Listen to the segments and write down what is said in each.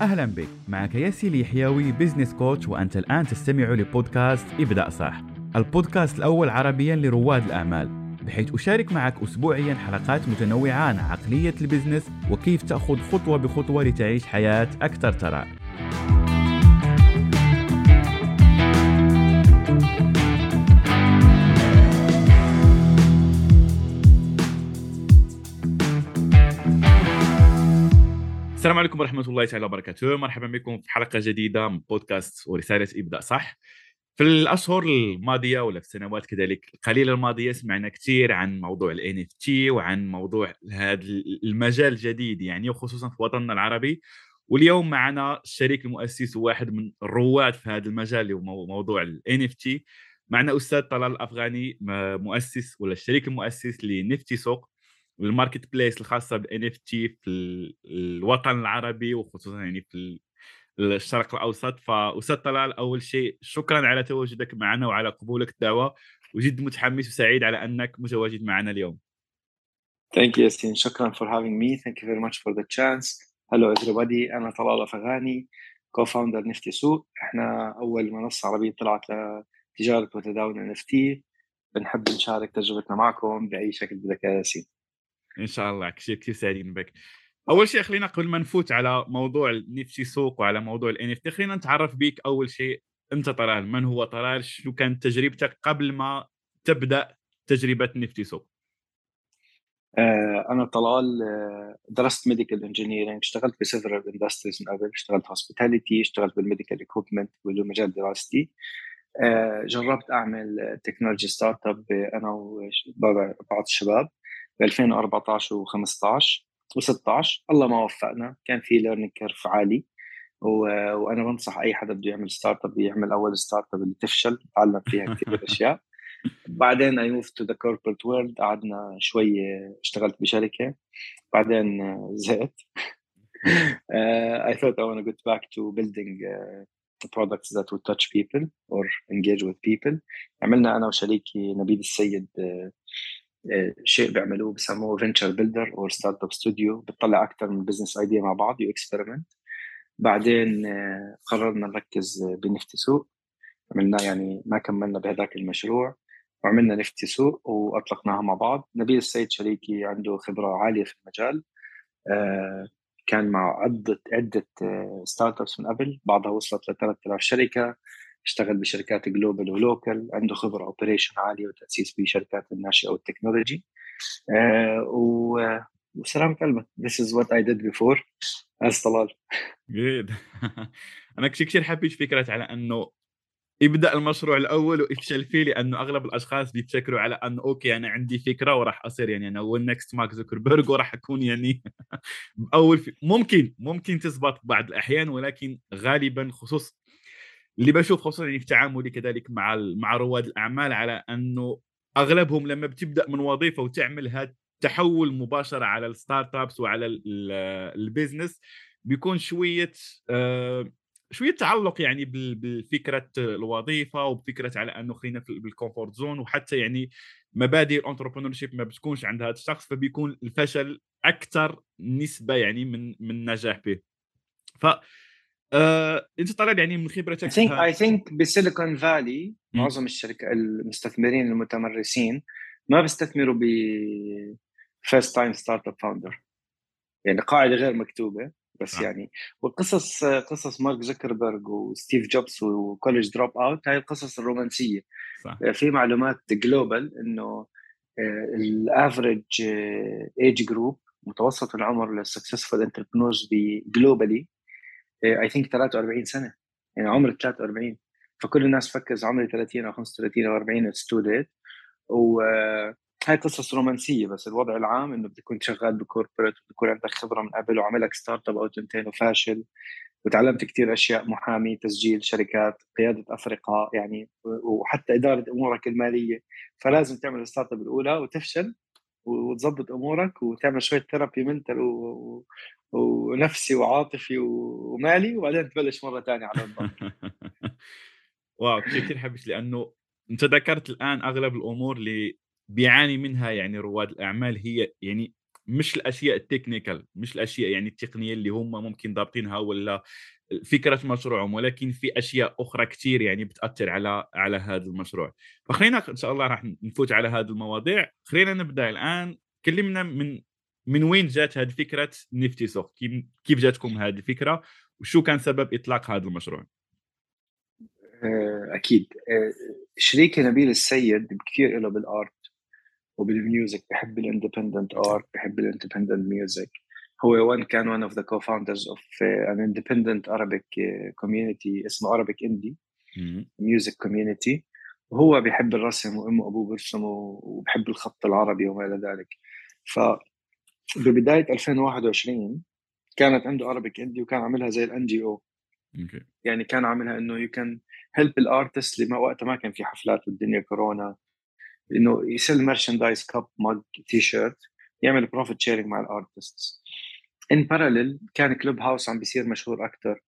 أهلا بك. معك ياسين اليحيوي business coach وأنت الآن تستمع لبودكاست ابدأ صح. البودكاست الأول عربيا لرواد الأعمال بحيث أشارك معك أسبوعيا حلقات متنوعة عن عقلية ال business وكيف تأخذ خطوة بخطوة لتعيش حياة أكثر ثراء السلام عليكم ورحمة الله تعالى وبركاته. مرحبا بكم في حلقة جديدة من بودكاست ورسالة ابدأ صح؟ في الأشهر الماضية ولا في السنوات كذلك القليلة الماضية سمعنا كثير عن موضوع ال NFT وعن موضوع هذا المجال الجديد يعني وخصوصا في وطننا العربي. واليوم معنا الشريك المؤسس وواحد من الرواد في هذا المجال اللي هو موضوع معنا أستاذ طلال الأفغاني مؤسس ولا الشريك المؤسس لنفتي سوق. وال marketplace الخاصة بال NFT في الوطن العربي وخصوصا يعني في الشرق الأوسط. فأستاذ طلال أول شيء شكرا على تواجدك معنا وعلى قبولك الدعوة وجدا متحمس وسعيد على أنك متواجد معنا اليوم. Thank you Yasin شكرا for having me. Thank you very much for the chance. Hello everybody. أنا طلال أفغاني co-founder Nifty Souq إحنا أول منصة عربية طلعت لتجارة وتداول NFT بنحب نشارك تجربتنا معكم بأي شكل بدك يا ياسين. إن شاء الله كثير كثير سعيدين بك. أول شيء خلينا قبل ما نفوت على موضوع Nifty Souq وعلى موضوع ال NFT خلينا نتعرف بيك أول شيء أنت طلال من هو طلال؟ شو كانت تجربتك قبل ما تبدأ تجربة Nifty Souq آه، أنا طلال آه، درست medical engineering اشتغلت ب several industries من قبل اشتغلت hospitality اشتغلت بال medical equipment واللي مجال دراستي. آه، جربت أعمل technology startup أنا وبعض الشباب. ب 2014 و15 و16 الله ما وفقنا. كان في learning curve عالي. وأنا بنصح أي حدا بده يعمل startup يعمل أول startup اللي تفشل تعلم فيها كثير أشياء. بعدين I moved to the corporate world قعدنا شوي اشتغلت بشركة. بعدين زهقت. I thought I want to get back to building uh, products that would touch people or engage with people. عملنا أنا وشريكي نبيل السيد uh, شيء بيعملوه بسموه venture builder أو startup studio بتطلع أكثر من business idea مع بعض you experiment بعدين قررنا نركز ب Nifty Souq. عملنا يعني ما كملنا بهذاك المشروع وعملنا Nifty Souq وأطلقناها مع بعض. نبيل السيد شريكي عنده خبرة عالية في المجال. كان مع عدة عدة startups من قبل. بعضها وصلت ل 3000 شركة. اشتغل بشركات global و local عنده خبرة operation عالية وتأسيس بشركات الناشئة والتكنولوجي. آه و وسلامة قلبك this is what I did before. As طلال. Good أنا كثير كثير حبيت فكرة على إنه يبدأ المشروع الأول ويفشل فيه لأنه أغلب الأشخاص بيفكروا على إنه okay أنا عندي فكرة وراح أصير يعني أنا هو ال next مارك زوكربيرج وراح أكون يعني أول في... ممكن ممكن تزبط بعض الأحيان ولكن غالبا خصوص اللي بشوف خصوصا يعني في تعاملي كذلك مع مع رواد الأعمال على أنه أغلبهم لما بتبدأ من وظيفة وتعمل هذا التحول مباشرة على ال startups وعلى ال business بيكون شوية آه، شوية تعلق يعني بفكره الوظيفة وبفكرة على أنه خلينا بال comfort zone وحتى يعني مبادئ ال entrepreneurship ما بتكونش عند هذا الشخص فبيكون الفشل أكثر نسبة يعني من من النجاح به. ف آه، أنت طالع يعني من خبرتك I think I think ب Silicon Valley معظم الشركة المستثمرين المتمرسين ما بيستثمروا ب first time startup founder يعني قاعدة غير مكتوبة بس آه. يعني والقصص قصص مارك زكربرج وستيف جوبز و college dropout هاي القصص الرومانسية صح. في معلومات global إنه ال average age group متوسط العمر لل successful entrepreneurs globally I think 43 سنة. يعني عمر 43 فكل الناس فكر عمري 30 أو 35 أو 40 it's too late وهاي قصص رومانسية بس. الوضع العام إنه بتكون شغال ب corporate وبتكون عندك خبرة من قبل وعملك startup أو تنتين وفاشل. وتعلمت كثير أشياء محامي تسجيل شركات قيادة أفرقاء يعني وحتى إدارة أمورك المالية. فلازم تعمل ال startup الأولى وتفشل. وتظبط أمورك وتعمل شوية therapy mental و... ونفسي وعاطفي ومالي وبعدين تبلش مرة ثانية على الضغط واو كثير حبيت لأنه أنت ذكرت الآن أغلب الأمور اللي بيعاني منها يعني رواد الأعمال هي يعني مش الأشياء ال technical مش الأشياء يعني التقنية اللي هم ممكن ضابطينها ولا فكرة مشروعهم ولكن في أشياء أخرى كثير يعني بتأثر على على هذا المشروع. فخلينا إن شاء الله راح نفوت على هذه المواضيع. خلينا نبدأ الآن. كلمنا من من وين جات هذه فكرة نفتي سوق كيف جاتكم هذه الفكرة؟ وشو كان سبب إطلاق هذا المشروع؟ آه، أكيد. آه، شريكي نبيل السيد كثير له بال art وبال music. بحب ال independent art بحب ال independent music هو one كان one of the co-founders of uh, an independent Arabic uh, community اسمه Arabic Indie music community. وهو بيحب الرسم وأمه وابوه بيرسموا وبحب الخط العربي وما إلى ذلك. ف ببداية 2021 كانت عنده Arabic Indie وكان عاملها زي ال NGO يعني كان عاملها إنه you can help ال artist اللي ما وقتها ما كان في حفلات والدنيا كورونا. إنه يسل merchandise cap mug T-shirt يعمل profit sharing مع ال artists in parallel كان Clubhouse عم بيصير مشهور أكثر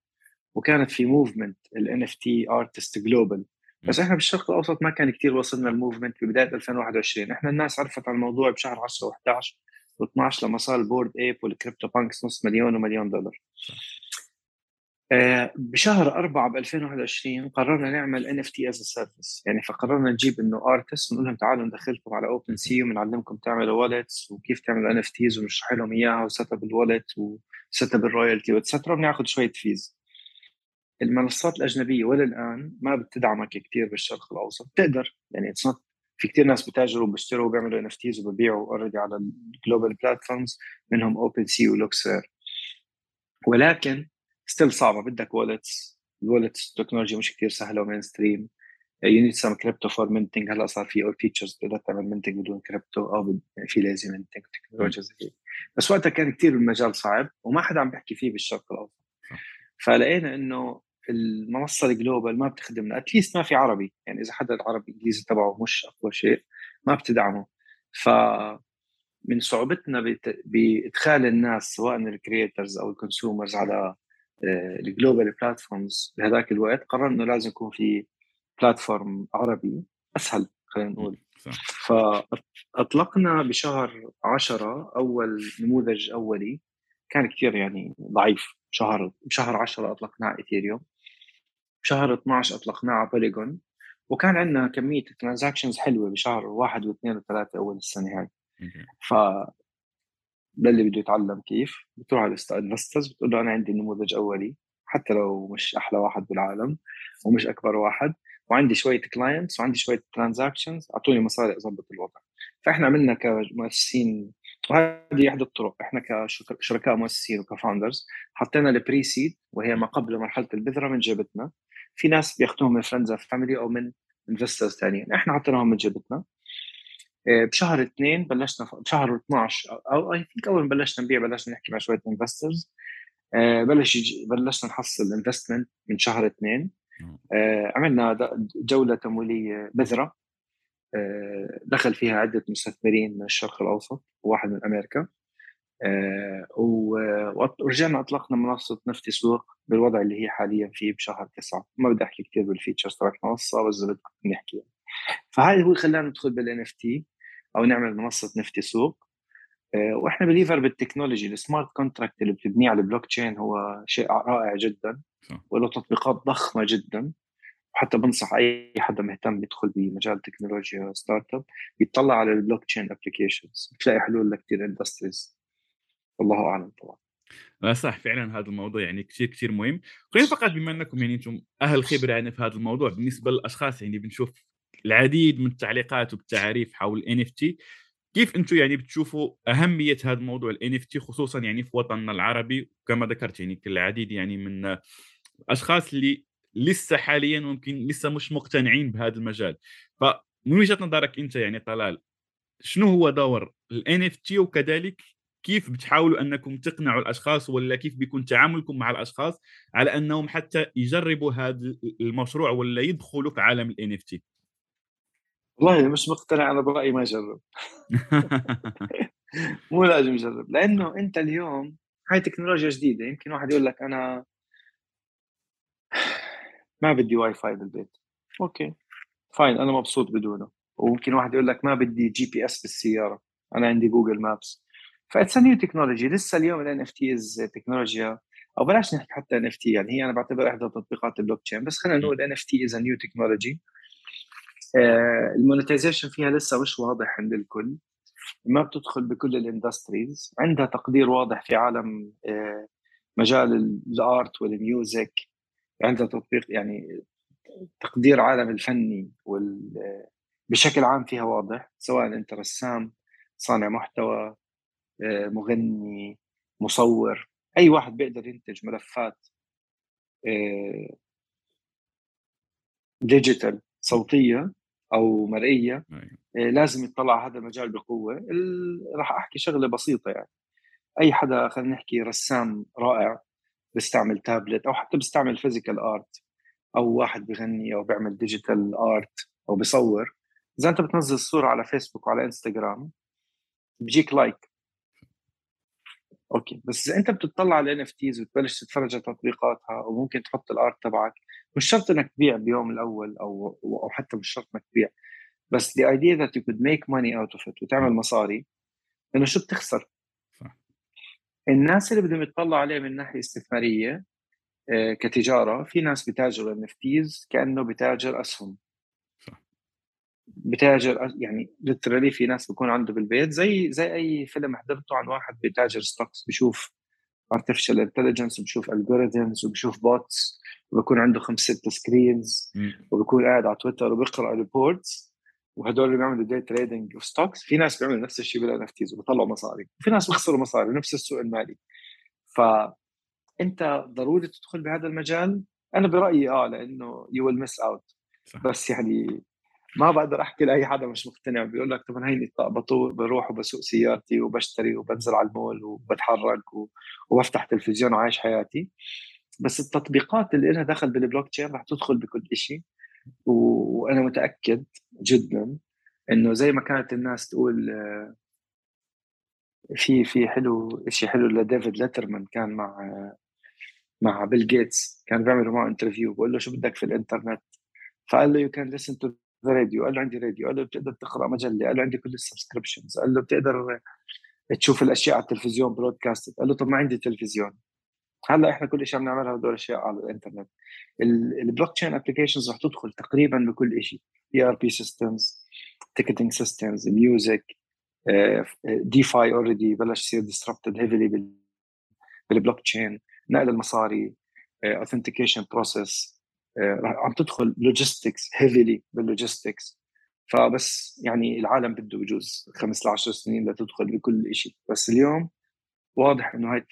وكانت في movement ال NFT artist global بس إحنا بالشرق الأوسط ما كان كثير وصلنا ال movement في بداية 2021 إحنا الناس عرفت عن الموضوع بشهر 10 و11 و12 لما صار ال Bored Ape وال CryptoPunks نص مليون ومليون دولار. بشهر 4 ب 2021 قررنا نعمل NFT as a service يعني فقررنا نجيب إنه artist ونقول لهم تعالوا ندخلكم على OpenSea وبنعلمكم تعملوا wallets وكيف تعملوا NFTs ونشرح لهم إياها وسيت اب الوالت وسيت اب الرويالتي واتسترا وبناخذ شوية fees المنصات الأجنبية وللآن ما بتدعمك كثير بالشرق الأوسط. بتقدر يعني it's في كثير ناس بتاجروا وبيشتروا وبيعملوا NFTs وببيعوا already على ال global platforms منهم OpenSea ولوكسير. ولكن still صعبة. بدك wallets ال wallets تكنولوجيا مش كثير سهلة و mainstream you need some crypto for minting هلأ صار في اول features تقدر تعمل minting بدون كريبتو أو يعني في لازم minting تكنولوجيا زي هيك. بس وقتها كان كثير المجال صعب وما حدا عم بيحكي فيه بالشرق الأوسط. فلقينا إنه المنصة ال global ما بتخدمنا at least ما في عربي. يعني إذا حدا العربي الإنجليزي تبعه مش أقوى شيء ما بتدعمه. ف من صعوبتنا بإدخال الناس سواء ال creators أو ال consumers على ال global platforms بهذاك الوقت قررنا إنه لازم يكون في platform عربي أسهل خلينا نقول. فأطلقنا بشهر 10 أول نموذج أولي. كان كثير يعني ضعيف. شهر بشهر 10 أطلقناه Ethereum بشهر 12 أطلقناه على Polygon وكان عندنا كمية transactions حلوة بشهر واحد واثنين وثلاثة أول السنة هاي. ف للي بده يتعلم كيف. بتروح على ال investors بتقول له أنا عندي نموذج أولي حتى لو مش أحلى واحد بالعالم ومش أكبر واحد وعندي شوية clients وعندي شوية transactions أعطوني مصاري أظبط الوضع. فإحنا عملنا كمؤسسين وهذه احدى الطرق. إحنا كشركاء مؤسسين وك founders حطينا ال pre-seed وهي ما قبل مرحلة البذرة من جيبتنا. في ناس بياخذوهم من friends family أو من investors ثانيين إحنا حطيناهم من جيبتنا. بشهر اثنين بلشنا بشهر 12 أو I think أول ما بلشنا نبيع بلشنا نحكي مع شوية investors آه، بلش بلشنا نحصل investment من شهر اثنين. آه، عملنا جولة تمويلية بذرة. دخل فيها عدة مستثمرين من الشرق الأوسط وواحد من أمريكا. ورجعنا أطلقنا منصة نفتي سوق بالوضع اللي هي حاليا فيه بشهر تسعة. ما بدي أحكي كثير بال features تبعت المنصة بس بدكم نحكي. فهذا هو خلانا ندخل بال NFT أو نعمل منصة نفتي سوق. آه، وإحنا believer بال technology ال smart contract اللي بتبنيه على البلوك تشين هو شيء رائع جدا وله تطبيقات ضخمة جدا. وحتى بنصح أي حدا مهتم يدخل بمجال التكنولوجيا startup يطلع على ال blockchain applications بتلاقي حلول لكثير industries والله أعلم طبعا. لا صح فعلا هذا الموضوع يعني كثير كثير مهم. خلينا فقط بما إنكم يعني أنتم أهل خبرة يعني في هذا الموضوع بالنسبة للأشخاص يعني بنشوف العديد من التعليقات والتعاريف حول NFT كيف أنتم يعني بتشوفوا أهمية هذا الموضوع NFT خصوصا يعني في وطننا العربي؟ كما ذكرت يعني العديد يعني من الأشخاص اللي لسه حاليا ممكن لسه مش مقتنعين بهذا المجال. فمن وجهة نظرك أنت يعني طلال شنو هو دور NFT وكذلك كيف بتحاولوا أنكم تقنعوا الأشخاص ولا كيف بيكون تعاملكم مع الأشخاص على أنهم حتى يجربوا هذا المشروع ولا يدخلوا في عالم NFT والله مش مقتنع أنا برأيي ما يجرب. مو لازم يجرب لأنه أنت اليوم هاي تكنولوجيا جديدة يمكن واحد يقول لك أنا ما بدي واي فاي بالبيت. okay fine أنا مبسوط بدونه. وممكن واحد يقول لك ما بدي GPS بالسيارة أنا عندي Google Maps ف it's new technology لسه اليوم ال NFTs تكنولوجيا أو بلاش نحكي حتى NFT يعني هي أنا بعتبر إحدى تطبيقات البلوك تشين بس خلينا نقول NFT is new technology ال monetization فيها لسه مش واضح عند الكل. ما بتدخل بكل ال industries. عندها تقدير واضح في عالم آه، مجال ال art وال music. عندها تطبيق يعني تقدير عالم الفني وال بشكل عام فيها واضح. سواء أنت رسام صانع محتوى آه، مغني مصور أي واحد بيقدر ينتج ملفات digital آه، صوتية. أو مرئية آه، لازم يطلع هذا المجال بقوة. راح أحكي شغلة بسيطة يعني. أي حدا خلينا نحكي رسام رائع بيستعمل تابلت أو حتى بيستعمل physical art أو واحد بغني أو بيعمل digital art أو بيصور. إذا أنت بتنزل صوره على فيسبوك وعلى انستغرام بيجيك like okay. بس إذا أنت بتطلع على NFTs وتبلش تتفرج على تطبيقاتها وممكن تحط ال art تبعك مش شرط إنك تبيع بيوم الأول أو أو حتى مش شرط إنك تبيع بس the idea that you could make money out of it وتعمل مصاري إنه شو بتخسر؟ صح. الناس اللي بدهم يطلعوا عليه من ناحية استثمارية آه، كتجارة في ناس بتاجروا ان كأنه بتاجر أسهم بتاجر يعني literally في ناس بكون عنده بالبيت زي زي أي فيلم حضرته عن واحد بتاجر stocks بشوف artificial intelligence وبشوف algorithms وبشوف bots وبكون عنده خمس ست screens وبكون قاعد على تويتر وبيقرا reports وهدول اللي بيعملوا day trading of stocks في ناس بيعملوا نفس الشيء بال NFTs وبيطلعوا مصاري. وفي ناس بيخسروا مصاري نفس السوق المالي. فانت ضروري تدخل بهذا المجال. أنا برأيي آه لأنه you will miss out بس يعني ما بقدر أحكي لأي حدا مش مقتنع بيقول لك طب هيني بطول بروح وبسوق سيارتي وبشتري وبنزل على المول وبتحرك وبفتح تلفزيون وعايش حياتي. بس التطبيقات اللي لها دخل بالبلوك تشين رح تدخل بكل شيء وأنا متأكد جدا إنه زي ما كانت الناس تقول آه، في في حلو شيء حلو لديفيد ليترمان كان مع مع بيل جيتس. كان بيعملوا معه interview بقول له شو بدك في الإنترنت؟ فقال له you can listen to radio قال له عندي راديو قال له بتقدر تقرأ مجلة؟ قال له عندي كل ال subscriptions. قال له بتقدر تشوف الأشياء على التلفزيون broadcast قال له طب ما عندي تلفزيون. هلأ إحنا كل شيء بنعملها هدول الاشياء على الإنترنت. ال blockchain applications رح تدخل تقريبا بكل شيء ERP systems ticketing systems music DeFi already بلش يصير disrupted heavily بال blockchain نقل المصاري authentication uh, process آه، عم تدخل logistics heavily بال logistics فبس يعني العالم بده بجوز خمس ل 10 سنين لتدخل بكل شيء بس اليوم واضح إنه هاي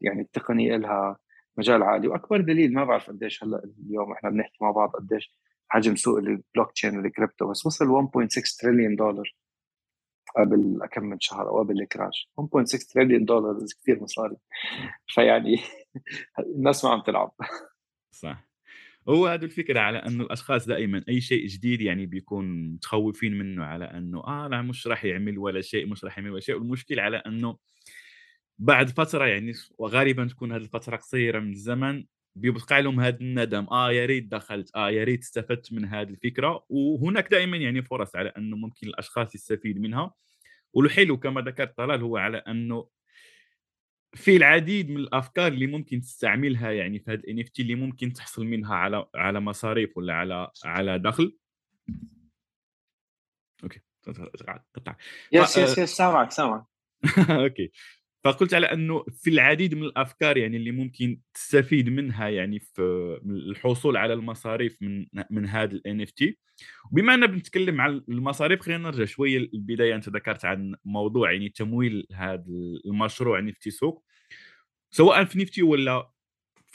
يعني التقنية لها مجال عالي. وأكبر دليل ما بعرف قديش هلأ اليوم إحنا بنحكي مع بعض قديش حجم سوق ال blockchain وال crypto بس وصل 1.6 تريليون دولار قبل كم من شهر أو قبل ال crash. 1.6 تريليون دولار كثير مصاري. فيعني الناس ما عم تلعب. صح. هو هذه الفكرة على أنه الأشخاص دائما أي شيء جديد يعني بيكون متخوفين منه على أنه آه لا مش راح يعمل ولا شيء مش راح يعمل ولا شيء. والمشكلة على أنه بعد فترة يعني وغالبا تكون هذه الفترة قصيرة من الزمن بيبقى لهم هذا الندم. آه يا ريت دخلت آه يا ريت استفدت من هذه الفكرة. وهناك دائما يعني فرص على أنه ممكن الأشخاص يستفيد منها. والحلو كما ذكرت طلال هو على أنه في العديد من الأفكار اللي ممكن تستعملها يعني في هذا ال NFT اللي ممكن تحصل منها على على مصاريف ولا على على دخل. okay. قطع yes yes yes سامعك سامعك. okay. فقلت على أنه في العديد من الأفكار يعني اللي ممكن تستفيد منها يعني في الحصول على المصاريف من من هذا ال NFT. وبما أننا بنتكلم عن المصاريف خلينا نرجع شوية للبداية. أنت ذكرت عن موضوع يعني تمويل هذا المشروع Nifty Souq. سواء في Nifty ولا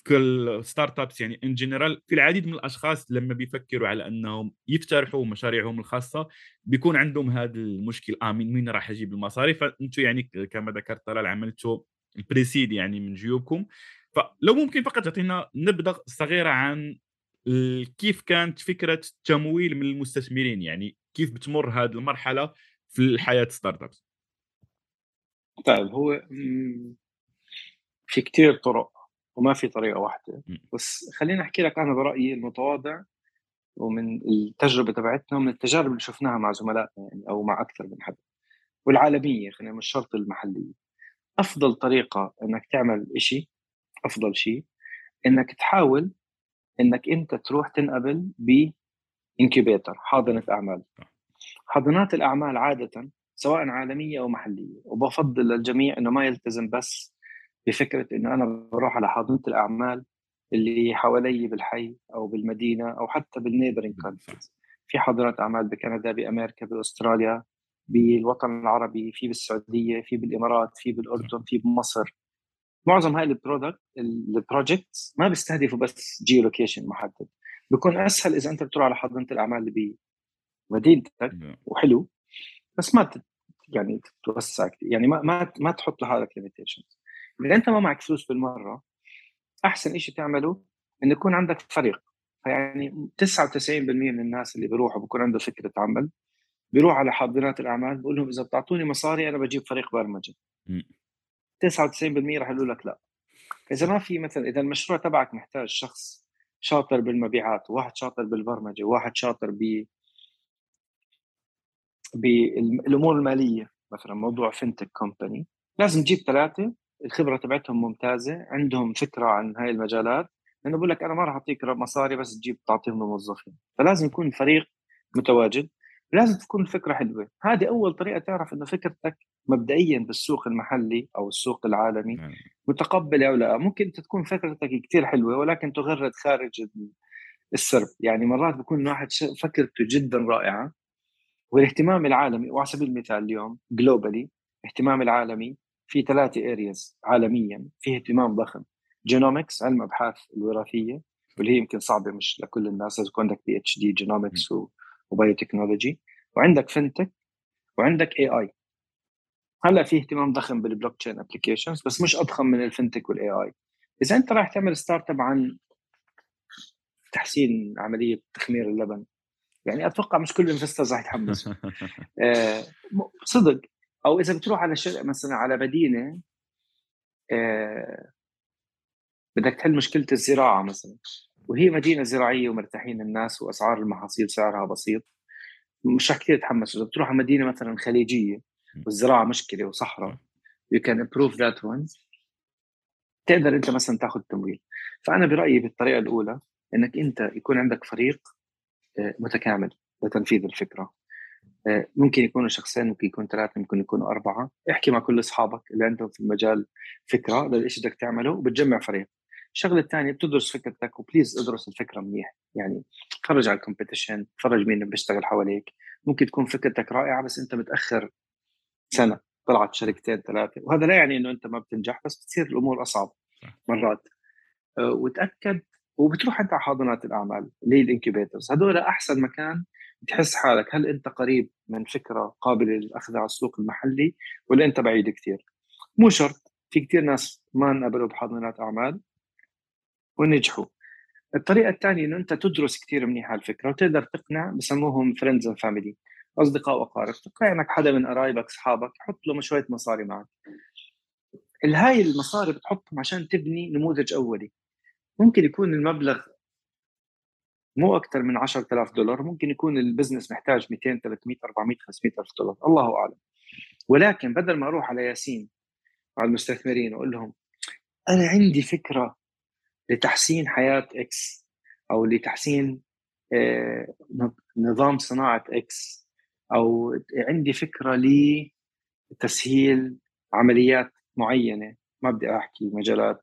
في ال startups يعني in general في العديد من الأشخاص لما بيفكروا على أنهم يفتتحوا مشاريعهم الخاصة بيكون عندهم هذا المشكل آه من وين راح أجيب المصاري فانتم يعني كما ذكرت طلال عملتوا ال pre-seed يعني من جيوبكم. فلو ممكن فقط تعطينا نبذة صغيرة عن كيف كانت فكرة التمويل من المستثمرين؟ يعني كيف بتمر هذه المرحلة في الحياة ستارت ابس طيب هو في كثير طرق. وما في طريقة واحدة. بس خليني أحكي لك أنا برأيي المتواضع ومن التجربة تبعتنا ومن التجارب اللي شفناها مع زملائنا يعني أو مع أكثر من حدا. والعالمية خلينا مش شرط المحلية. أفضل طريقة إنك تعمل شيء أفضل شيء إنك تحاول إنك أنت تروح تنقبل ب incubator حاضنة أعمال. حاضنات الأعمال عادة سواء عالمية أو محلية وبفضل للجميع إنه ما يلتزم بس بفكرة انه أنا بروح على حاضنه الأعمال اللي حوالي بالحي أو بالمدينة أو حتى بال neighboring countries في حاضنات أعمال بكندا بأمريكا باستراليا بالوطن العربي في بالسعودية في بالإمارات في بالأردن في بمصر. معظم هاي ال product ال projects ما بيستهدفوا بس geo location محدد. بيكون أسهل إذا أنت بتروح على حضانه الأعمال اللي بمدينتك نعم. وحلو بس ما يعني تتوسع يعني ما ما ما تحط لحالك ليميتيشنز اذا أنت ما معك فلوس بالمرة أحسن شيء تعمله انه يكون عندك فريق. فيعني 99% من الناس اللي بيروحوا بكون عنده فكرة عمل بيروح على حاضنات الأعمال بقول لهم إذا بتعطوني مصاري أنا بجيب فريق برمجة. 99% راح يقولوا لك لا. إذا ما في مثلا إذا المشروع تبعك محتاج شخص شاطر بالمبيعات وواحد شاطر بالبرمجة وواحد شاطر ب بالامور المالية مثلا موضوع فينتك كومباني لازم تجيب ثلاثة الخبرة تبعتهم ممتازة عندهم فكرة عن هاي المجالات لأنه بقول لك أنا ما راح أعطيك مصاري بس تجيب تعطيهم موظفين فلازم يكون فريق متواجد لازم تكون الفكرة حلوة هذه أول طريقة تعرف إنه فكرتك مبدئيا بالسوق المحلي أو السوق العالمي نعم. متقبلة أو لا ممكن تكون فكرتك كثير حلوة ولكن تغرد خارج السرب يعني مرات بكون الواحد فكرته جدا رائعة والاهتمام العالمي وعلى سبيل المثال اليوم globally اهتمام العالمي في ثلاثة areas عالميا في اهتمام ضخم. genomics علم أبحاث الوراثية واللي هي يمكن صعبة مش لكل الناس. لازم يكون عندك PhD genomics و biotechnology وعندك fintech وعندك AI هلأ في اهتمام ضخم بال blockchain applications بس مش أضخم من ال fintech وال AI إذا أنت راح تعمل startup عن تحسين عملية تخمير اللبن يعني أتوقع مش كل ال investors راح يتحمسوا آه صدق. أو إذا بتروح على شركه مثلا على مدينة آه بدك تحل مشكلة الزراعة مثلا. وهي مدينة زراعية ومرتاحين الناس وأسعار المحاصيل سعرها بسيط. مش رح كثير يتحمسوا إذا بتروح على مدينة مثلا خليجية والزراعة مشكلة وصحراء you can improve that one. تقدر أنت مثلا تاخذ تمويل. فأنا برأيي بالطريقة الأولى إنك أنت يكون عندك فريق آه، متكامل لتنفيذ الفكرة. ممكن يكونوا شخصين ممكن يكون ثلاثة ممكن يكونوا أربعة. احكي مع كل أصحابك اللي عندهم في المجال فكرة للشيء بدك تعمله وبتجمع فريق. الشغلة الثانية بتدرس فكرتك و please ادرس الفكرة منيح. يعني تفرج على ال competition تفرج مين بيشتغل حواليك. ممكن تكون فكرتك رائعة بس أنت متأخر سنة طلعت شركتين ثلاثة. وهذا لا يعني إنه أنت ما بتنجح بس بتصير الأمور أصعب مرات. أه، وتأكد وبتروح أنت على حاضنات الأعمال اللي هي ال incubators هذول أحسن مكان تحس حالك هل أنت قريب من فكرة قابلة للأخذ على السوق المحلي ولا أنت بعيد كثير مو شرط في كثير ناس ما انقبلوا بحاضنات أعمال ونجحوا. الطريقة الثانية إنه أنت تدرس كثير منيح الفكرة وتقدر تقنع بسموهم friends and family أصدقاء واقارب تقنع إنك حدا من قرايبك اصحابك حط له شوية مصاري معك. الهاي المصاري بتحطهم عشان تبني نموذج أولي. ممكن يكون المبلغ مو أكثر من 10000 دولار ممكن يكون ال business محتاج 200 300 400 500 ألف دولار. الله أعلم. ولكن بدل ما أروح على ياسين على المستثمرين وأقول لهم أنا عندي فكرة لتحسين حياة X أو لتحسين آه، نظام صناعة X أو عندي فكرة لتسهيل عمليات معينة. ما بدي أحكي مجالات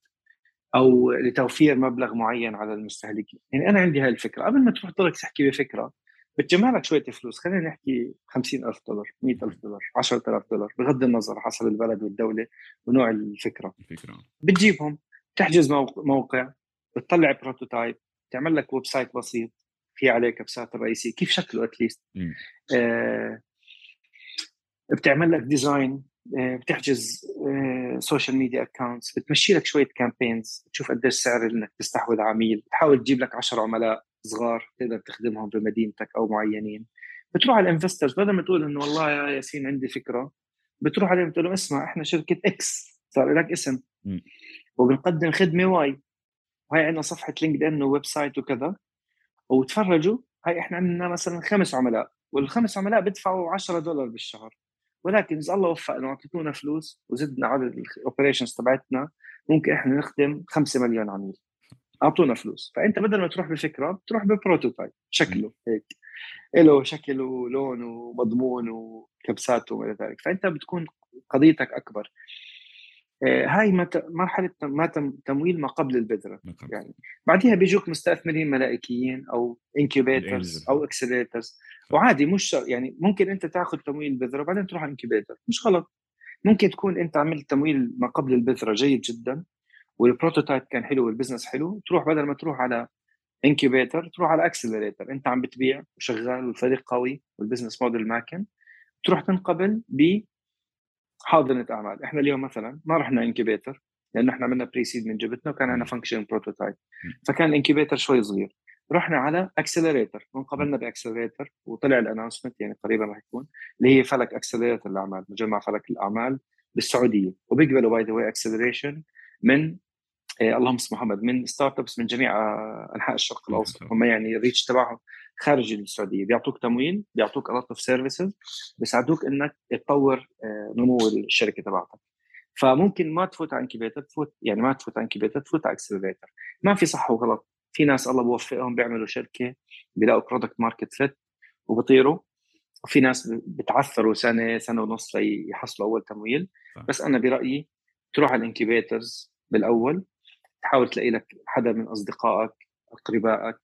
أو لتوفير مبلغ معين على المستهلكين. يعني أنا عندي هاي الفكرة قبل ما تروح تضلك تحكي بفكرة بتجمع لك شوية فلوس. خلينا نحكي 50000 دولار 100000 دولار 10000 دولار بغض النظر حسب البلد والدولة ونوع الفكرة. الفكرة. بتجيبهم تحجز موقع بتطلع prototype تعمل لك website بسيط في عليه كبسات الرئيسية كيف شكله at least آه بتعمل لك design بتحجز social media accounts بتمشي لك شوية campaigns بتشوف قديش سعر إنك تستحوذ عميل بتحاول تجيب لك 10 عملاء صغار تقدر تخدمهم بمدينتك أو معينين. بتروح على ال investors بدل ما تقول إنه والله يا ياسين عندي فكرة بتروح عليهم بتقول لهم اسمع إحنا شركة X صار لك اسم. وبنقدم خدمة Y. وهي عندنا صفحة LinkedIn و website وكذا. وتفرجوا هاي إحنا عندنا مثلا خمس عملاء والخمس عملاء بدفعوا 10 دولار بالشهر. ولكن إذا الله وفقنا واعطيتونا فلوس وزدنا عدد ال operations تبعتنا ممكن إحنا نخدم 5 مليون عميل. أعطونا فلوس. فأنت بدل ما تروح بفكرة بتروح ب prototype شكله هيك. له شكل ولون ومضمون وكبسات وما إلى ذلك. فأنت بتكون قضيتك أكبر. هاي مرحلة ما تمويل ما قبل البذرة. يعني بعديها بيجوك مستثمرين ملائكيين أو incubators أو accelerators وعادي مش يعني ممكن أنت تاخذ تمويل بذرة وبعدين تروح على incubator مش غلط. ممكن تكون أنت عملت تمويل ما قبل البذرة جيد جدا وال prototype كان حلو وال business حلو تروح بدل ما تروح على incubator تروح على accelerator أنت عم بتبيع وشغال والفريق قوي وال business model ماكن تروح تنقبل ب حاضنة أعمال. إحنا اليوم مثلا ما رحنا incubator لأنه إحنا عملنا pre-seed من جيبتنا وكان عندنا function prototype فكان ال incubator شوي صغير. رحنا على accelerator وانقبلنا ب accelerator وطلع ال announcement يعني قريبا راح يكون اللي هي فلك accelerator الأعمال مجمع فلك الأعمال بالسعودية. وبيقبلوا by the way acceleration من إيه اللهم صل محمد من startups من جميع آه، أنحاء الشرق الأوسط. هم يعني ال reach تبعهم. خارج السعودية. بيعطوك تمويل بيعطوك a lot of services بيساعدوك إنك تطور آه، نمو الشركة تبعتك. فممكن ما تفوت على incubator تفوت يعني ما تفوت على incubator تفوت على accelerator ما في صح وغلط. في ناس الله بوفقهم بيعملوا شركة بيلاقوا product market fit وبطيروا وفي ناس بتعثروا سنة سنة ونص ليحصلوا أول تمويل. بس أنا برأيي تروح على ال incubators بالأول تحاول تلاقي لك حدا من أصدقائك أقربائك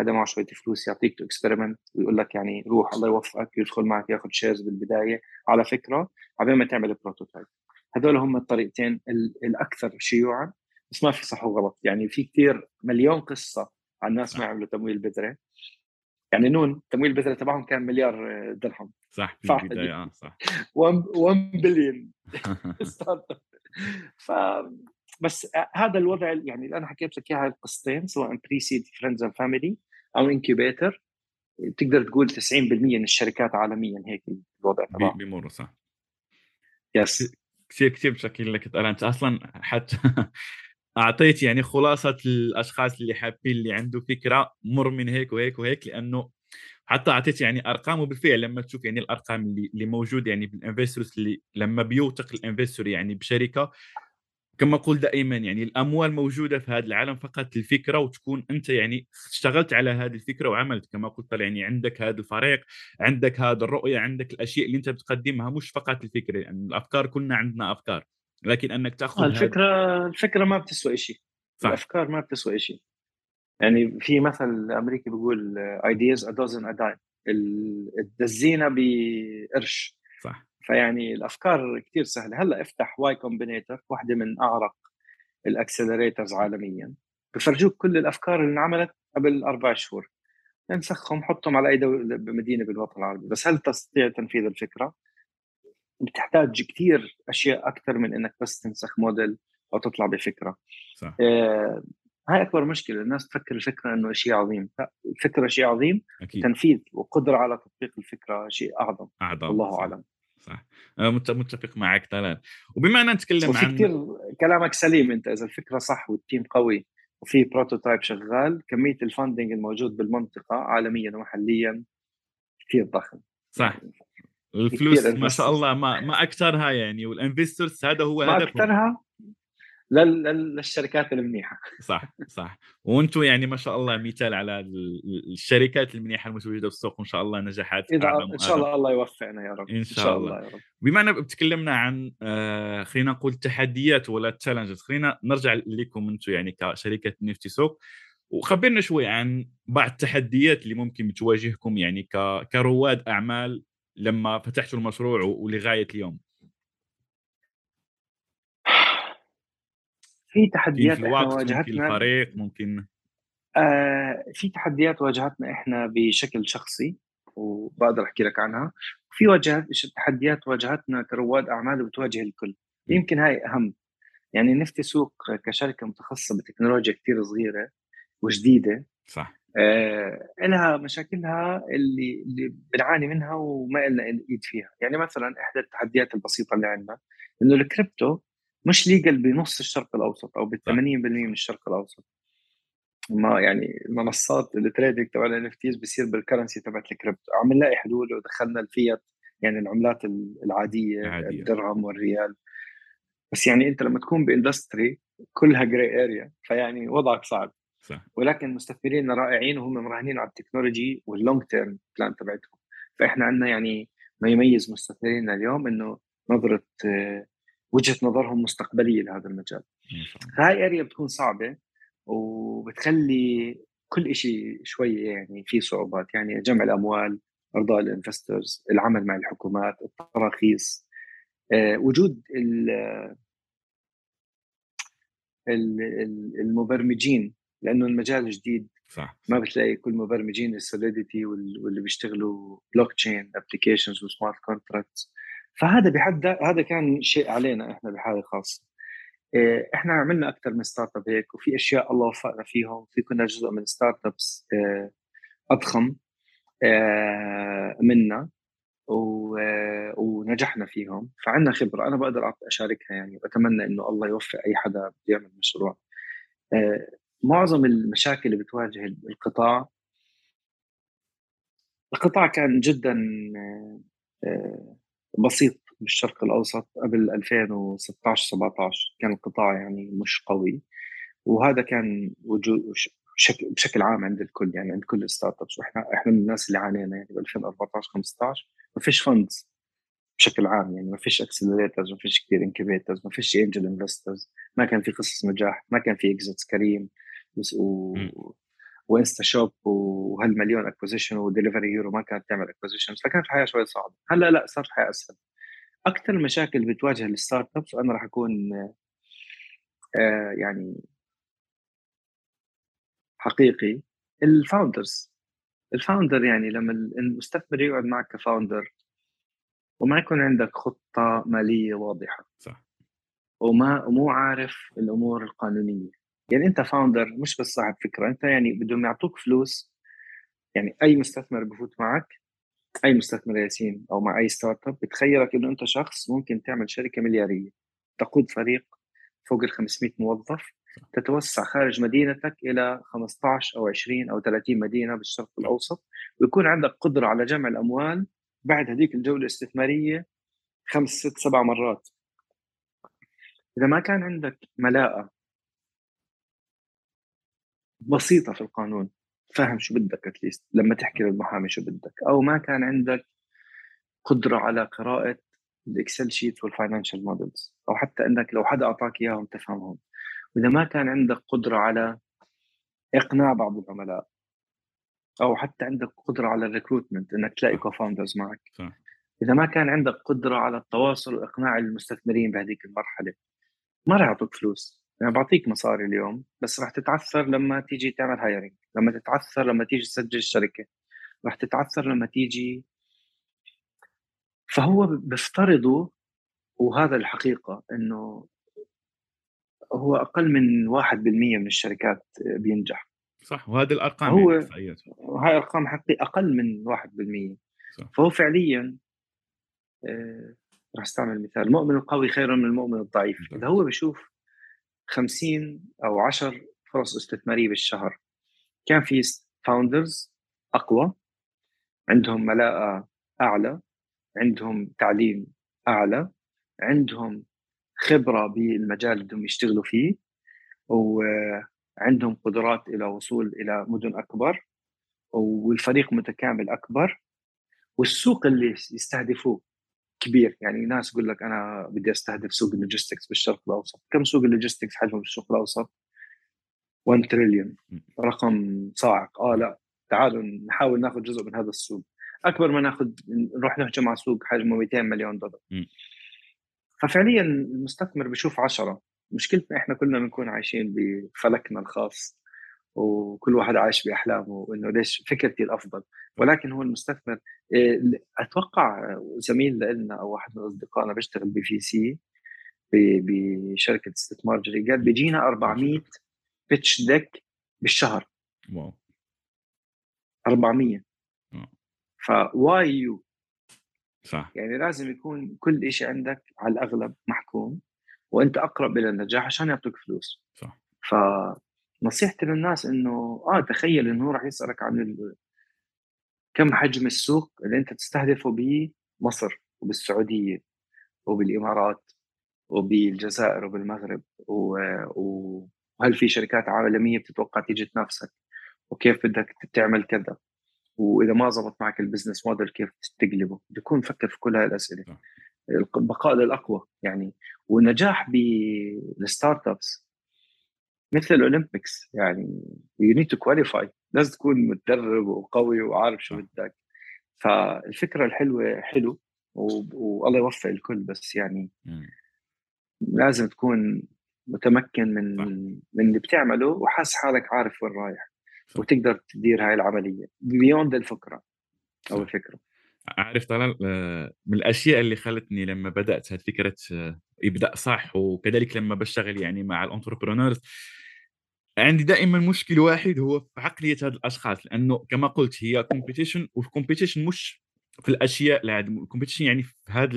حدا معه شوية فلوس يعطيك to experiment ويقول لك يعني روح الله يوفقك يدخل معك ياخذ shares بالبداية. على فكرة قبل ما تعمل prototype هذول هم الطريقتين الأكثر شيوعا بس ما في صح وغلط. يعني في كثير مليون قصة عن ناس ما عملوا تمويل بذرة. يعني none تمويل البذره تبعهم كان مليار درهم. صح في البداية آه صح. 1 billion startup ف بس هذا الوضع يعني اللي أنا حكيت لك إياها القصتين سواء pre-seed friends and family أو incubator تقدر تقول 90% من الشركات عالميا هيك الوضع تبعهم بيمروا صح. yes كثير كثير بشكل لك أنت. أصلا حتى أعطيت يعني خلاصة الأشخاص اللي حابين اللي عنده فكرة مر من هيك وهيك وهيك لأنه حتى أعطيت يعني أرقام وبالفعل لما تشوف يعني الأرقام اللي اللي موجودة يعني بال investors اللي لما بيوثق ال investor يعني بشركة كما أقول دائما يعني الأموال موجودة في هذا العالم فقط الفكرة وتكون أنت يعني اشتغلت على هذه الفكرة وعملت. كما قلت يعني عندك هذا الفريق عندك هذا الرؤية عندك الأشياء اللي أنت بتقدمها مش فقط الفكرة يعني الأفكار كلنا عندنا أفكار. لكن أنك تأخذ الفكرة هاد... الفكرة ما بتسوى شيء. الأفكار ما بتسوى شيء. يعني في مثل أمريكي بيقول ideas a dozen a dime. الدزينة بقرش. فيعني الأفكار كثير سهلة. هلأ افتح Y Combinator واحدة من أعرق ال accelerators عالميا. بفرجوك كل الأفكار اللي انعملت قبل أربع شهور. انسخهم حطهم على أي دولة بمدينة بالوطن العربي. بس هل تستطيع تنفيذ الفكرة؟ بتحتاج كثير أشياء أكثر من إنك بس تنسخ موديل أو تطلع بفكرة. صح. آه هاي أكبر مشكلة. الناس تفكر الفكرة إنه شيء عظيم. لا الفكرة شيء عظيم. أكيد. تنفيذ وقدرة على تطبيق الفكرة شيء أعظم. أعظم الله أعلم. صح. متفق معك تماما وبما ان نتكلم عن كثير كلامك سليم أنت إذا الفكرة صح وال team قوي وفي prototype شغال كمية ال funding الموجود بالمنطقة عالميا ومحليا كثير ضخم. صح. الفلوس ما شاء الله ما ما أكثرها يعني وال investors هذا هو ما أكثرها للشركات المنيحة. صح صح. وأنتم يعني ما شاء الله مثال على الشركات المنيحة المتواجده في السوق وإن شاء الله نجاحات إذا إن شاء الله الله يوفقنا يا رب إن شاء, إن شاء الله. الله يا رب. بما ان تكلمنا عن آه خلينا نقول تحديات ولا تشالنجز خلينا نرجع لكم أنتم يعني كشركة نفتي سوق. وخبرنا شوي عن بعض التحديات اللي ممكن تواجهكم يعني كرواد أعمال لما فتحتوا المشروع ولغاية اليوم. في تحديات في الوقت واجهتنا ممكن الفريق ممكن. آه في تحديات واجهتنا إحنا بشكل شخصي وبقدر أحكي لك عنها. وفي واجهت تحديات واجهتنا كرواد أعمال وبتواجه الكل. يمكن هاي أهم. يعني نفتي سوق كشركة متخصصة بتكنولوجيا كثير صغيرة وجديدة. صح. آه لها مشاكلها اللي اللي بنعاني منها وما لنا إيد فيها. يعني مثلا إحدى التحديات البسيطة اللي عندنا إنه الكريبتو مش legal بنص الشرق الأوسط أو ب 80% من الشرق الأوسط. ما يعني المنصات ال trading تبع ال NFTs بصير بال currency تبعت الكريبتو عم نلاقي حلول ودخلنا الفيات يعني العملات العادية عادية. الدرهم والريال. بس يعني أنت لما تكون ب industry كلها gray area فيعني وضعك صعب. صح. ولكن مستثمرين رائعين وهم مراهنين على ال technology وال long term plan تبعتهم. فإحنا عندنا يعني ما يميز مستثمرينا اليوم إنه نظرة وجهة نظرهم مستقبلية لهذا المجال. هاي area بتكون صعبة وبتخلي كل شيء شوية يعني في صعوبات. يعني جمع الأموال أرضاء ال investors العمل مع الحكومات التراخيص. آه، وجود المبرمجين لأنه المجال جديد. صح ما بتلاقي كل مبرمجين ال Solidity واللي بيشتغلوا blockchain applications و smart contracts فهذا بحد هذا كان شيء علينا إحنا بحالة خاصة. آه، إحنا عملنا أكثر من startup هيك وفي أشياء الله وفقنا فيهم. في كنا جزء من startups آه، أضخم آه، منا ونجحنا فيهم. فعندنا خبرة أنا بقدر أشاركها يعني وأتمنى إنه الله يوفق أي حدا بده يعمل مشروع. معظم المشاكل اللي بتواجه القطاع القطاع كان جدا بسيط بالشرق الأوسط قبل 2016 17 كان القطاع يعني مش قوي. وهذا كان وجود بشكل عام عند الكل يعني عند كل ال startups وإحنا إحنا من الناس اللي عانينا يعني ب 2014 15 ما فيش funds بشكل عام يعني ما فيش accelerators ما فيش كثير incubators ما فيش angel investors ما كان في قصص نجاح ما كان في exits كريم. و... وانستاشوب وهالمليون acquisition ودليفري هيرو ما كانت تعمل acquisition فكانت الحياة شوي صعبة. هلأ لا صارت الحياة أسهل. أكثر المشاكل بتواجه ال startups وأنا راح أكون آه يعني حقيقي ال founders ال founder يعني لما المستثمر يقعد معك ك founder وما يكون عندك خطة مالية واضحة. صح. وما ومو عارف الأمور القانونية. يعني أنت founder مش بس صاحب فكرة أنت يعني بدهم يعطوك فلوس يعني أي مستثمر بفوت معك أي مستثمر ياسين أو مع أي startup بتخيلك إنه أنت شخص ممكن تعمل شركة مليارية تقود فريق فوق ال 500 موظف تتوسع خارج مدينتك إلى 15 أو 20 أو 30 مدينة بالشرق الأوسط ويكون عندك قدرة على جمع الأموال بعد هذيك الجولة الاستثمارية خمس ست سبع مرات. إذا ما كان عندك ملاءة بسيطة في القانون. فاهم شو بدك at least لما تحكي للمحامي شو بدك. أو ما كان عندك قدرة على قراءة ال Excel sheet وال financial models أو حتى إنك لو حدا أعطاك إياهم تفهمهم. وإذا ما كان عندك قدرة على إقناع بعض العملاء أو حتى عندك قدرة على ال recruitment إنك تلاقي cofounders معك. صح. إذا ما كان عندك قدرة على التواصل وإقناع المستثمرين بهذيك المرحلة ما راح يعطوك فلوس. يعني بعطيك مصاري اليوم بس راح تتعثر لما تيجي تعمل hiring لما تتعثر لما تيجي تسجل الشركة راح تتعثر لما تيجي. فهو بيفترضوا وهذا الحقيقة إنه هو أقل من 1% من الشركات بينجح. صح وهذه الأرقام هو يعني هاي ارقام حقيقة أقل من 1% صح. فهو فعليا آه راح استعمل مثال المؤمن القوي خير من المؤمن الضعيف. إذا هو بشوف 50 أو 10 فرص استثمارية بالشهر. كان في فاوندرز أقوى عندهم ملاءة أعلى عندهم تعليم أعلى عندهم خبرة بالمجال اللي بدهم يشتغلوا فيه وعندهم قدرات إلى وصول إلى مدن أكبر والفريق متكامل أكبر والسوق اللي يستهدفوه كبير. يعني ناس يقول لك أنا بدي أستهدف سوق ال logistics بالشرق الأوسط. كم سوق ال logistics حجمه بالشرق الأوسط؟ 1 تريليون رقم صاعق. آه لا تعالوا نحاول ناخذ جزء من هذا السوق. أكبر ما ناخذ نروح نهجم على سوق حجمه 200 مليون دولار. ففعليا المستثمر بيشوف عشرة. مشكلتنا إحنا كلنا بنكون عايشين بفلكنا الخاص. وكل واحد عايش بأحلامه وإنه ليش فكرتي الأفضل. ولكن هو المستثمر آه، أتوقع زميل لنا أو واحد من أصدقائنا بيشتغل بفي سي بشركة استثمار جري قال بيجينا 400 بيتش ديك بالشهر. wow. 400 for you صح. يعني لازم يكون كل شيء عندك على الأغلب محكوم وأنت أقرب إلى النجاح عشان يعطوك فلوس. صح. فنصيحتي للناس إنه آه تخيل إنه راح يسألك عن ال... كم حجم السوق اللي أنت تستهدفه بمصر وبالسعودية وبالإمارات وبالجزائر وبالمغرب وهل في شركات عالمية بتتوقع تيجي تنافسك وكيف بدك تعمل كذا؟ وإذا ما زبط معك ال business model كيف تقلبه بيكون فكر في كل هاي الأسئلة. البقاء للاقوى يعني. والنجاح بال startups مثل ال Olympics يعني you need to qualify لازم تكون متدرب وقوي وعارف شو بدك. فالفكرة الحلوة حلو والله يوفق الكل بس يعني لازم تكون متمكن من من اللي بتعمله وحاس حالك عارف وين رايح وتقدر تدير هاي العملية. beyond الفكرة أو الفكرة. عارف طلال آه، من الأشياء اللي خلتني لما بدأت هذه فكره آه، ابداء صح وكذلك لما بشتغل يعني مع ال entrepreneurs عندي دائما مشكل واحد هو في عقلية هاد الأشخاص لأنه كما قلت هي competition وال competition مش في الأشياء ال competition يعني في هذا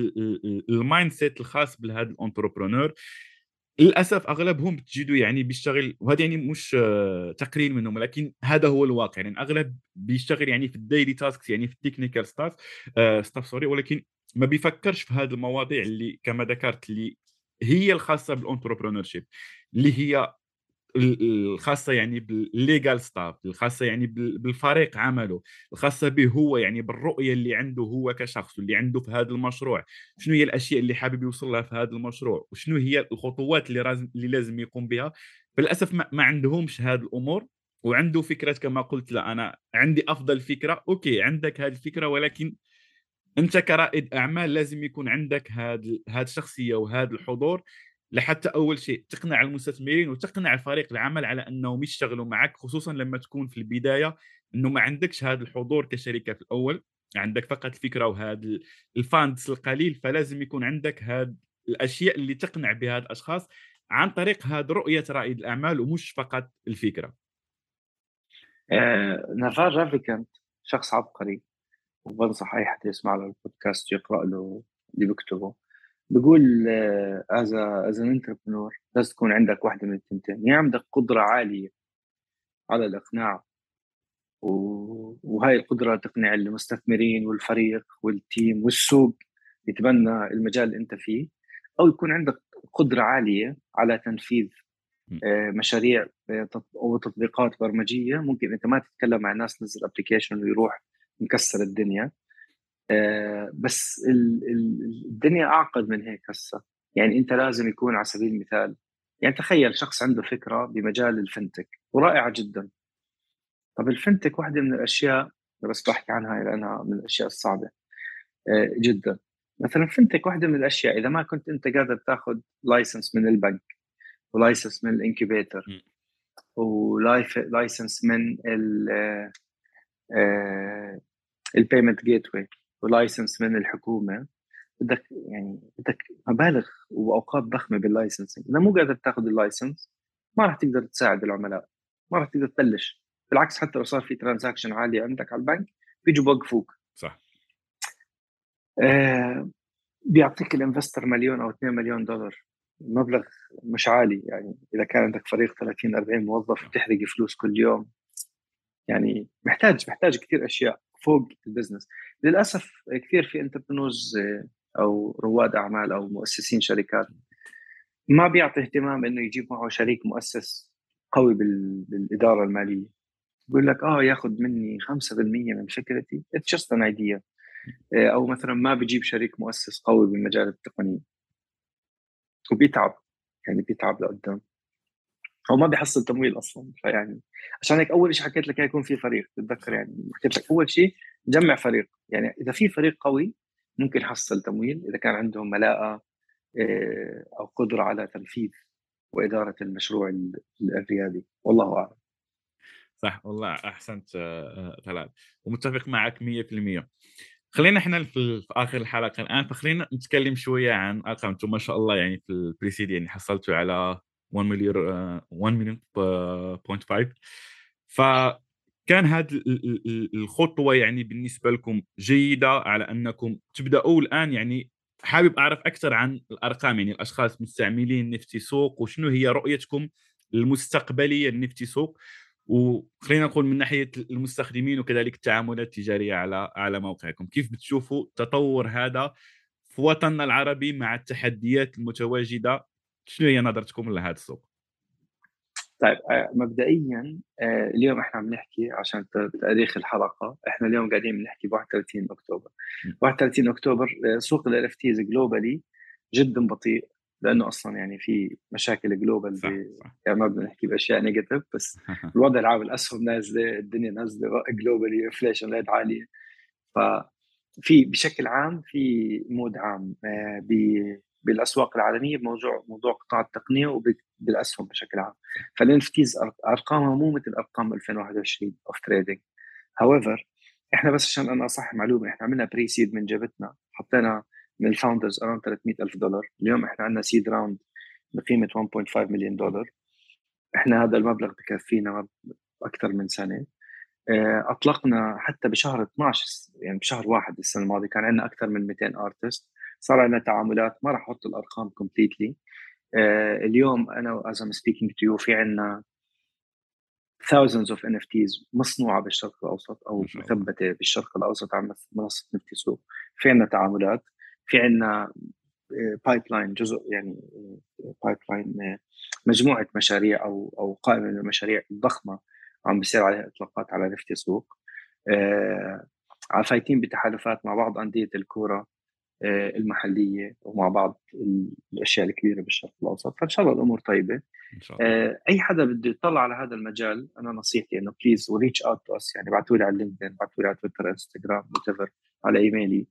ال mindset الخاص بهذا ال entrepreneur للأسف أغلبهم تجدوا يعني بيشتغل وهذا يعني مش تقليل منهم ولكن هذا هو الواقع. يعني أغلب بيشتغل يعني في ال daily tasks يعني في ال technical staff stuff sorry ولكن ما بيفكرش في هذه المواضيع اللي كما ذكرت اللي هي الخاصة بال entrepreneurship اللي هي الخاصة يعني بال legal stuff الخاصة يعني بالفريق عمله الخاصة به هو يعني بالرؤية اللي عنده هو كشخص واللي عنده في هذا المشروع. شنو هي الأشياء اللي حابب يوصل لها في هذا المشروع؟ وشنو هي الخطوات اللي لازم اللي لازم يقوم بها؟ فللأسف ما, عندهمش هذه الأمور وعنده فكرة كما قلت لا أنا عندي أفضل فكرة أوكي عندك هذه الفكرة ولكن أنت كرائد أعمال لازم يكون عندك هذه الشخصية وهذا الحضور. لحتى أول شيء تقنع المستثمرين وتقنع الفريق العمل على أنهم يشتغلوا معك خصوصا لما تكون في البداية إنه ما عندكش هذا الحضور كشركة في الأول عندك فقط الفكرة وهذا ال funds القليل فلازم يكون عندك هذه الأشياء اللي تقنع بها الأشخاص عن طريق هذه رؤية رائد الأعمال ومش فقط الفكرة. آه، Naval Ravikant شخص عبقري وبنصح أي حد يسمع له البودكاست يقرأ له اللي بكتبه بقول as as an entrepreneur لازم تكون عندك واحدة من التنتين. يا عندك قدرة عالية على الإقناع وهاي القدرة تقنع المستثمرين والفريق وال team والسوق يتبنى المجال اللي أنت فيه. أو يكون عندك قدرة عالية على تنفيذ آه، مشاريع آه، أو تطبيقات برمجية. ممكن أنت ما تتكلم مع ناس تنزل application ويروح مكسر الدنيا. بس الدنيا أعقد من هيك هسه. يعني أنت لازم يكون على سبيل المثال يعني تخيل شخص عنده فكرة بمجال ال fintech ورائعة جدا. طب ال fintech واحدة من الأشياء بس بحكي عنها لانها من الأشياء الصعبة آه، جدا. مثلا fintech واحدة من الأشياء إذا ما كنت أنت قادر تاخذ license من البنك و license من ال incubator و license من ال payment gateway و license من الحكومة. بدك يعني بدك مبالغ وأوقات ضخمة بال licensing إذا مو قادر تاخذ ال license ما راح تقدر تساعد العملاء. ما راح تقدر تبلش. بالعكس حتى لو صار في transaction عاليه عندك على البنك بيجوا بوقفوك. صح. آه بيعطيك ال investor مليون أو 2 مليون دولار. مبلغ مش عالي يعني إذا كان عندك فريق 30 40 موظف بتحرق فلوس كل يوم. يعني محتاج محتاج كثير أشياء. فوق ال business. للأسف كثير في entrepreneurs آه، أو رواد أعمال أو مؤسسين شركات ما بيعطي اهتمام إنه يجيب معه شريك مؤسس قوي بالإدارة المالية. بقول لك آه ياخذ مني 5% من فكرتي. it's just an idea أو مثلا ما بجيب شريك مؤسس قوي بالمجال التقني. وبيتعب. يعني بيتعب لقدام. هو ما بيحصل تمويل أصلا فيعني عشان هيك أول شيء حكيت لك يكون في فريق تتذكر يعني حكيت لك أول شيء جمع فريق يعني إذا في فريق قوي ممكن يحصل تمويل إذا كان عندهم ملاءة آه، أو قدرة على تنفيذ وإدارة المشروع الريادي. والله أعلم. صح والله أحسنت ثلاث آه، ومتفق معك 100% خلينا إحنا في, آخر الحلقة الآن فخلينا نتكلم شوية عن أرقام. أنتم ما شاء الله يعني في البريسيد يعني حصلتوا على 1 مليون 1 مليون بوينت 5 فكان هذه الخطوة يعني بالنسبة لكم جيدة على أنكم تبدأوا الآن يعني حابب أعرف أكثر عن الأرقام يعني الأشخاص مستعملين نفتي سوق وشنو هي رؤيتكم المستقبلية لنفتي سوق؟ وخلينا نقول من ناحية المستخدمين وكذلك التعاملات التجارية على على موقعكم. كيف بتشوفوا تطور هذا في وطننا العربي مع التحديات المتواجدة شنو هي نظرتكم لهذا السوق؟ طيب آه، مبدئيا آه، اليوم إحنا عم نحكي عشان تاريخ الحلقة إحنا اليوم قاعدين بنحكي ب 31 أكتوبر. 31 أكتوبر آه، سوق ال NFTs globally جدا بطيء لأنه أصلا يعني في مشاكل global يعني ما بدنا نحكي بأشياء negative بس الوضع العام الأسهم نازلة الدنيا نازلة globally inflation rate عالية. ففي بشكل عام في mood عام بالأسواق العالمية بموضوع موضوع قطاع التقنية وبالاسهم بشكل عام. فال NFTs ارقامها مو مثل أرقام 2021 of trading however إحنا بس عشان أنا اصح معلومة إحنا عملنا pre-seed من جبتنا حطينا من ال founders around 300 ألف دولار. اليوم إحنا عندنا seed round بقيمة 1.5 مليون دولار إحنا هذا المبلغ بكفينا أكثر من سنة. آه، أطلقنا حتى بشهر 12 يعني بشهر واحد السنة الماضية كان عندنا أكثر من 200 artist صار عندنا تعاملات ما راح أحط الأرقام completely آه، اليوم أنا as I'm speaking to you في عندنا thousands of NFTs مصنوعة بالشرق الأوسط أو مثبتة بالشرق الأوسط على منصة Nifty Souq في عندنا تعاملات. في عندنا pipe آه، line جزء يعني pipe آه، line مجموعة مشاريع أو أو قائمة من المشاريع الضخمة عم بيصير عليها إطلاقات على Nifty Souq آه فايتين بتحالفات مع بعض أندية الكورة. آه، المحلية ومع بعض الأشياء الكبيرة بالشرق الأوسط. فإن شاء الله الأمور طيبة. إن شاء الله. آه، أي حدا بده يطلع على هذا المجال أنا نصيحتي إنه please و reach out to us يعني ابعثوا لي على LinkedIn ابعثوا لي على Twitter Instagram وات على ايميلي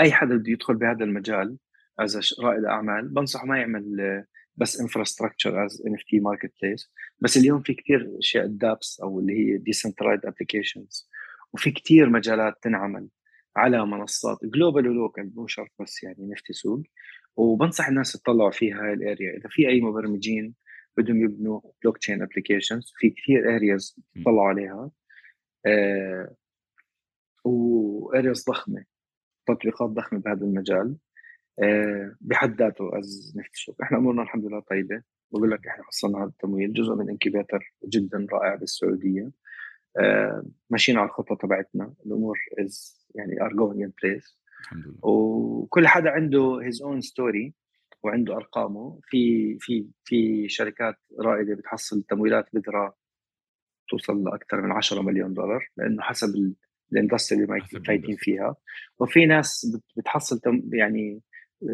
أي حدا بده يدخل بهذا المجال as رائد أعمال بنصحه ما يعمل آه، بس infrastructure as NFT marketplace بس اليوم في كثير أشياء DApps أو اللي هي decentralized applications وفي كثير مجالات تنعمل. على منصات global و local مو شرط بس يعني Nifty Souq. وبنصح الناس يطلعوا فيها هاي ال area. إذا في أي مبرمجين بدهم يبنوا blockchain applications في كثير areas تطلعوا عليها. آه و areas ضخمة تطبيقات ضخمة بهذا المجال. آه بحد ذاته as نفتي سوق. إحنا أمورنا الحمد لله طيبة. بقول لك إحنا حصلنا هذا التمويل جزء من incubator جدا رائع بالسعودية. ماشيين على الخطة تبعتنا. الأمور as يعني are going in place الحمد لله. وكل حدا عنده his own story وعنده أرقامه. في في في شركات رائدة بتحصل تمويلات بذره توصل لأكثر من 10 مليون دولار لأنه حسب ال industry اللي فايتين فيها. وفي ناس بتحصل يعني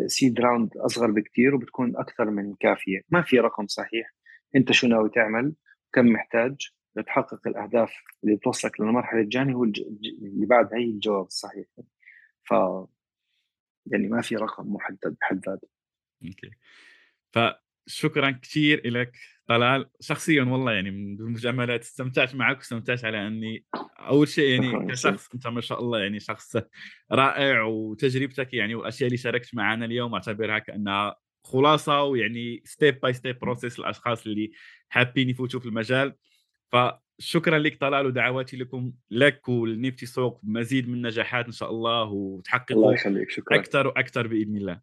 seed round أصغر بكثير وبتكون أكثر من كافية. ما في رقم صحيح. أنت شو ناوي تعمل؟ كم محتاج؟ لتحقق الأهداف اللي توصلك للمرحلة الجايه هو اللي بعدها هي الجواب الصحيح. ف يعني ما في رقم محدد بحد ذاته. okay. فشكرا كثير لك طلال. شخصيا والله يعني من المجاملات استمتعت معك واستمتعت على أني أول شيء يعني كشخص أنت ما شاء الله يعني شخص رائع وتجربتك يعني والاشياء اللي شاركت معنا اليوم أعتبرها كأنها خلاصة ويعني step by step process للاشخاص اللي حابين يفوتوا في المجال. فشكرا لك طلال ودعواتي لكم. لك ولنفتي سوق مزيد من النجاحات إن شاء الله وتحققوا الله يخليك. شكرا. أكثر وأكثر بإذن الله.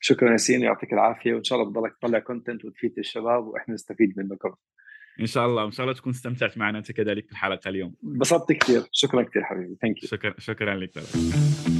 شكرا ياسين يعطيك العافية وإن شاء الله بضلك تطلع content وتفيد الشباب وإحنا نستفيد منكم. إن شاء الله إن شاء الله تكون استمتعت معنا أنت كذلك في الحلقة اليوم. انبسطت كثير. شكرا كثير حبيبي. thank you شكرا شكرا لك طلال